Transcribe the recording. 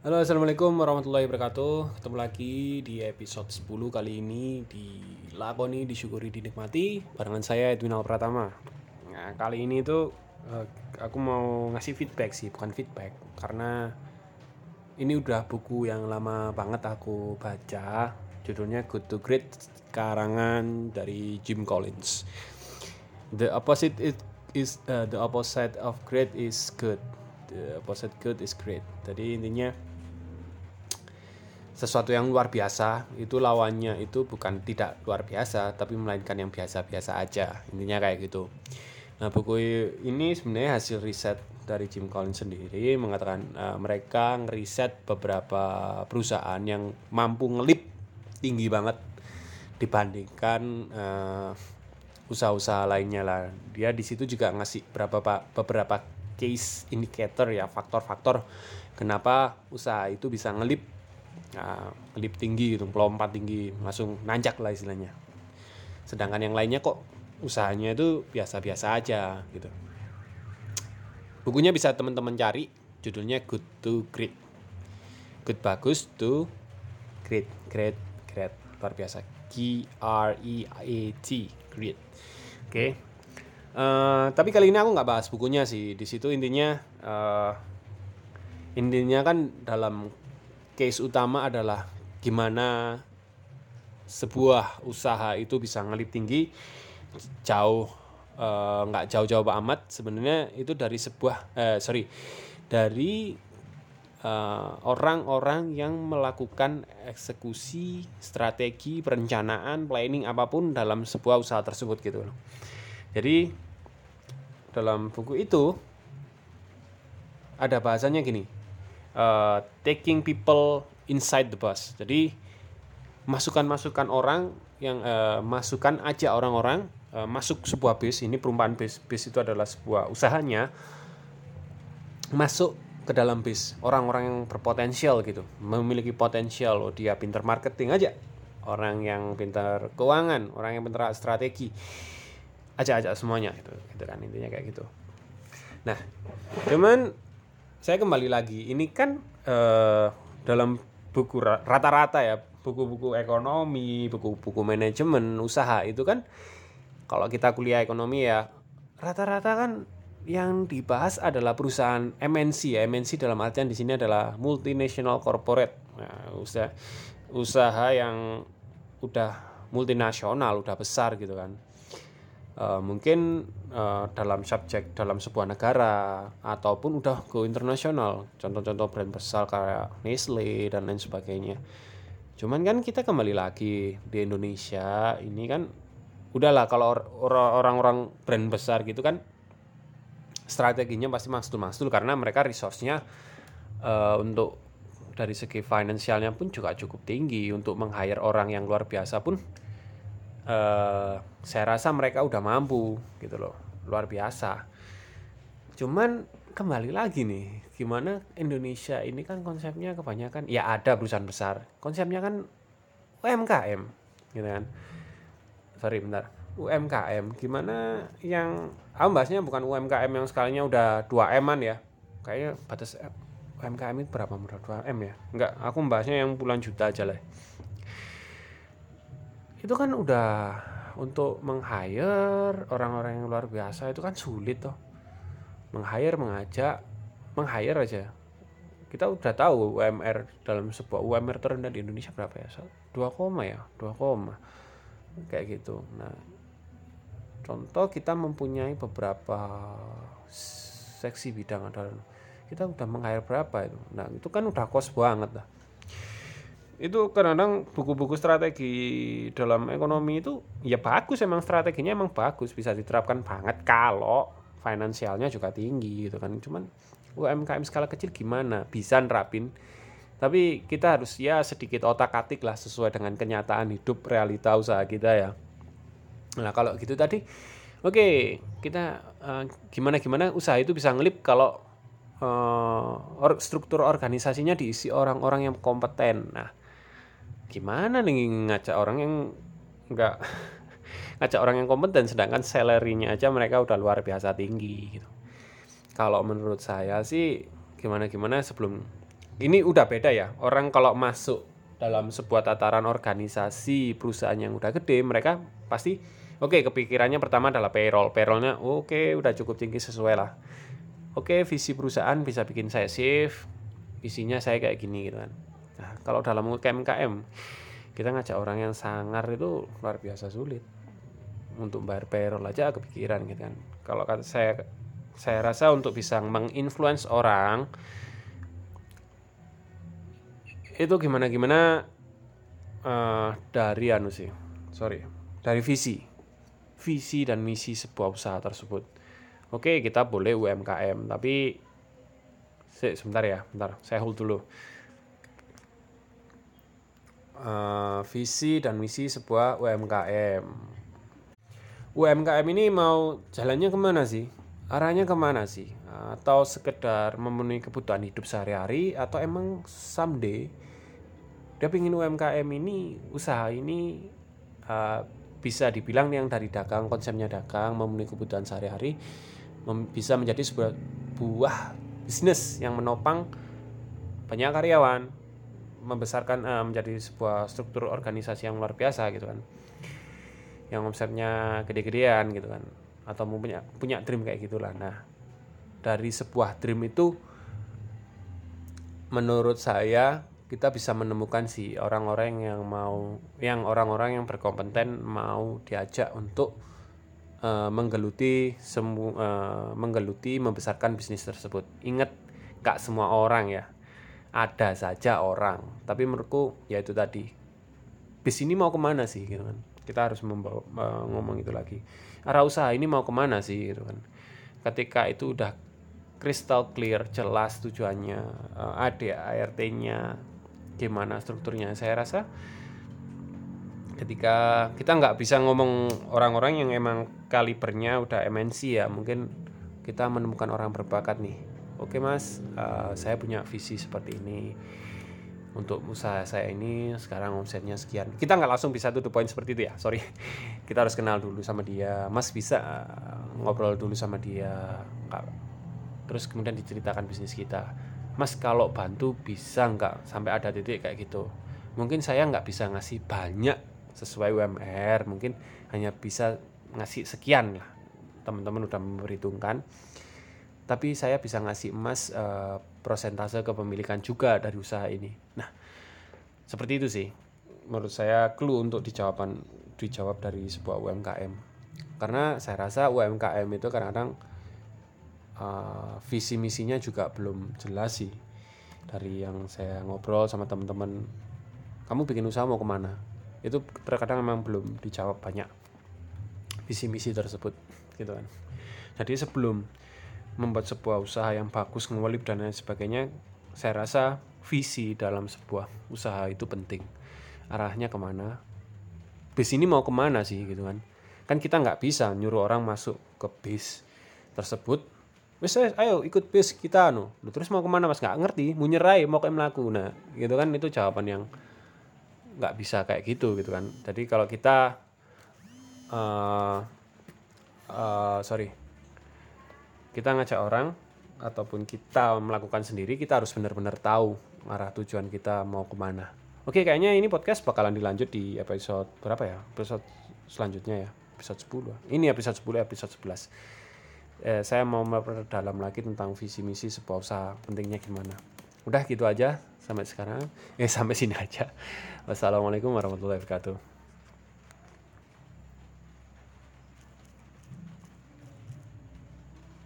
Halo assalamualaikum warahmatullahi wabarakatuh Ketemu lagi di episode 10 kali ini Dilakoni, disyukuri, dinikmati Barengan saya Edwin Al Pratama Nah kali ini tuh eh, Aku mau ngasih feedback sih Bukan feedback Karena Ini udah buku yang lama banget aku baca Judulnya Good to Great Karangan dari Jim Collins The opposite is, is uh, the opposite of great is good. The opposite good is great. Jadi intinya sesuatu yang luar biasa itu lawannya itu bukan tidak luar biasa tapi melainkan yang biasa-biasa aja. Intinya kayak gitu. Nah, buku ini sebenarnya hasil riset dari Jim Collins sendiri mengatakan uh, mereka ngeriset beberapa perusahaan yang mampu ngelip tinggi banget dibandingkan uh, usaha-usaha lainnya lah. Dia di situ juga ngasih berapa beberapa case indicator ya faktor-faktor kenapa usaha itu bisa ngelip ngelip tinggi gitu, melompat tinggi, langsung nanjak lah istilahnya. Sedangkan yang lainnya kok usahanya itu biasa-biasa aja gitu. Bukunya bisa teman-teman cari, judulnya Good to Great. Good bagus to great, great, great luar biasa. G R E A T great. Oke. Okay. Uh, eh, tapi kali ini aku nggak bahas bukunya sih. Di situ intinya uh, intinya kan dalam case utama adalah gimana sebuah usaha itu bisa ngelip tinggi jauh eh, nggak uh, jauh-jauh amat. Sebenarnya itu dari sebuah uh, sorry dari orang-orang uh, yang melakukan eksekusi strategi perencanaan planning apa pun dalam sebuah usaha tersebut gitu loh. Jadi dalam buku itu ada bahasanya gini, uh, taking people inside the bus. Jadi masukan-masukan orang yang uh, masukan aja orang-orang uh, masuk sebuah bis. Ini perumpamaan bis. Bis itu adalah sebuah usahanya masuk ke dalam bis orang-orang yang berpotensial gitu memiliki potensial oh dia pintar marketing aja orang yang pintar keuangan orang yang pintar strategi ajak-ajak semuanya gitu, gitu kan intinya kayak gitu nah cuman saya kembali lagi. Ini kan eh, dalam buku rata-rata ya buku-buku ekonomi buku-buku manajemen usaha itu kan kalau kita kuliah ekonomi ya rata-rata kan yang dibahas adalah perusahaan MNC ya. MNC dalam artian di sini adalah multinational corporate. Nah, usaha usaha yang udah multinasional udah besar gitu kan uh, mungkin uh, dalam subjek dalam sebuah negara ataupun udah go internasional contoh-contoh brand besar kayak Nestle dan lain sebagainya. Cuman kan kita kembali lagi di Indonesia ini kan udahlah kalau orang-orang brand besar gitu kan strateginya pasti mastul-mastul karena mereka resource-nya uh, untuk dari segi finansialnya pun juga cukup tinggi. Untuk meng-hire orang yang luar biasa pun uh, saya rasa mereka udah mampu gitu loh. Luar biasa. Cuman kembali lagi nih gimana Indonesia ini kan konsepnya kebanyakan ya ada perusahaan besar. Konsepnya kan UMKM gitu kan? Sorry bentar. UMKM gimana yang aku bahasnya bukan UMKM yang sekalinya udah 2 M-an ya. Kayaknya batas UMKM itu berapa menurut 2 M ya? Enggak aku membahasnya yang puluhan juta aja lah. Itu kan udah untuk meng-hire orang-orang yang luar biasa itu kan sulit toh. Meng-hire mengajak meng-hire aja. Kita udah tahu UMR dalam sebuah UMR terendah di Indonesia berapa ya 2 koma ya? 2 koma. Kayak gitu. Nah contoh kita mempunyai beberapa seksi bidang ada kita udah meng-hire berapa itu? Nah itu kan udah kos banget lah itu kadang-kadang buku-buku strategi dalam ekonomi itu ya bagus emang strateginya emang bagus bisa diterapkan banget kalau finansialnya juga tinggi gitu kan. Cuman UMKM skala kecil gimana? Bisa nerapin. Tapi kita harus ya sedikit otak atik lah sesuai dengan kenyataan hidup realita usaha kita ya. Nah kalau gitu tadi oke okay, kita uh, gimana gimana usaha itu bisa ngelip kalau uh, struktur organisasinya diisi orang-orang yang kompeten. Nah gimana nih ngajak orang yang nggak ngajak orang yang kompeten sedangkan salarynya aja mereka udah luar biasa tinggi gitu. Kalau menurut saya sih gimana gimana sebelum ini udah beda ya. Orang kalau masuk dalam sebuah tataran organisasi perusahaan yang udah gede mereka pasti oke okay, kepikirannya pertama adalah payroll. Payrollnya oke okay, udah cukup tinggi sesuai lah. Oke okay, visi perusahaan bisa bikin saya safe visinya saya kayak gini gitu kan nah kalau dalam UMKM kita ngajak orang yang sangar itu luar biasa sulit. Untuk bayar payroll aja kepikiran gitu kan. Kalau kata saya saya rasa untuk bisa menginfluence orang itu gimana gimana uh, dari anu sih sorry dari visi. Visi dan misi sebuah usaha tersebut. Oke kita boleh UMKM tapi sebentar ya bentar. Saya hold dulu uh, visi dan misi sebuah UMKM UMKM ini mau jalannya ke mana sih? Arahnya ke mana sih? Atau sekedar memenuhi kebutuhan hidup sehari-hari? Atau emang someday dia pingin UMKM ini usaha ini uh, bisa dibilang yang dari dagang konsepnya dagang memenuhi kebutuhan sehari-hari bisa menjadi sebuah buah bisnis yang menopang banyak karyawan membesarkan uh, menjadi sebuah struktur organisasi yang luar biasa gitu kan yang omsetnya gede-gedean gitu kan atau punya punya dream kayak gitulah nah dari sebuah dream itu menurut saya kita bisa menemukan sih orang-orang yang mau yang orang-orang yang berkompeten mau diajak untuk uh, menggeluti semu uh, menggeluti membesarkan bisnis tersebut. Ingat gak semua orang ya. Ada saja orang, tapi menurutku ya itu tadi. Bis ini mau ke mana sih gitu kan. Kita harus membawa uh, ngomong itu lagi. Arah usaha ini mau ke mana sih gitu kan. Ketika itu udah crystal clear, jelas tujuannya, uh, ada ART-nya, gimana strukturnya saya rasa ketika kita nggak bisa ngomong orang-orang yang emang kalibernya udah MNC ya mungkin kita menemukan orang berbakat nih oke mas. Uh, saya punya visi seperti ini. Untuk usaha saya ini sekarang omsetnya sekian. Kita nggak langsung bisa tuh poin seperti itu ya sorry. Kita harus kenal dulu sama dia. Mas bisa uh, ngobrol dulu sama dia. Terus kemudian diceritakan bisnis kita. Mas kalau bantu bisa nggak sampai ada titik kayak gitu? Mungkin saya nggak bisa ngasih banyak sesuai UMR mungkin hanya bisa ngasih sekian lah. Teman-teman udah memperhitungkan tapi saya bisa ngasih emas uh, prosentase kepemilikan juga dari usaha ini. Nah seperti itu sih. Menurut saya clue untuk dijawaban dijawab dari sebuah UMKM karena saya rasa UMKM itu kadang-kadang uh, visi misinya juga belum jelas sih. Dari yang saya ngobrol sama teman-teman kamu bikin usaha mau ke mana? Itu terkadang memang belum dijawab banyak visi misi tersebut gitu kan. Jadi sebelum membuat sebuah usaha yang bagus ngewalip dan lain sebagainya saya rasa visi dalam sebuah usaha itu penting. Arahnya ke mana? Bis ini mau ke mana sih gitu kan? Kan kita nggak bisa nyuruh orang masuk ke bis tersebut wes ayo ikut bis kita anu. Terus mau ke mana mas? Nggak ngerti mau nyerai mau ke melaku nah gitu kan? Itu jawaban yang nggak bisa kayak gitu gitu kan? Jadi kalau kita uh, uh, sorry kita ngajak orang ataupun kita melakukan sendiri kita harus benar-benar tahu arah tujuan kita mau ke mana. Oke kayaknya ini podcast bakalan dilanjut di episode berapa ya? Episode selanjutnya ya episode 10 ini episode 10 episode 11 eh, saya mau memperdalam lagi tentang visi misi sebuah usaha pentingnya gimana. Udah gitu aja sampai sekarang. Eh sampai sini aja. Wassalamualaikum warahmatullahi wabarakatuh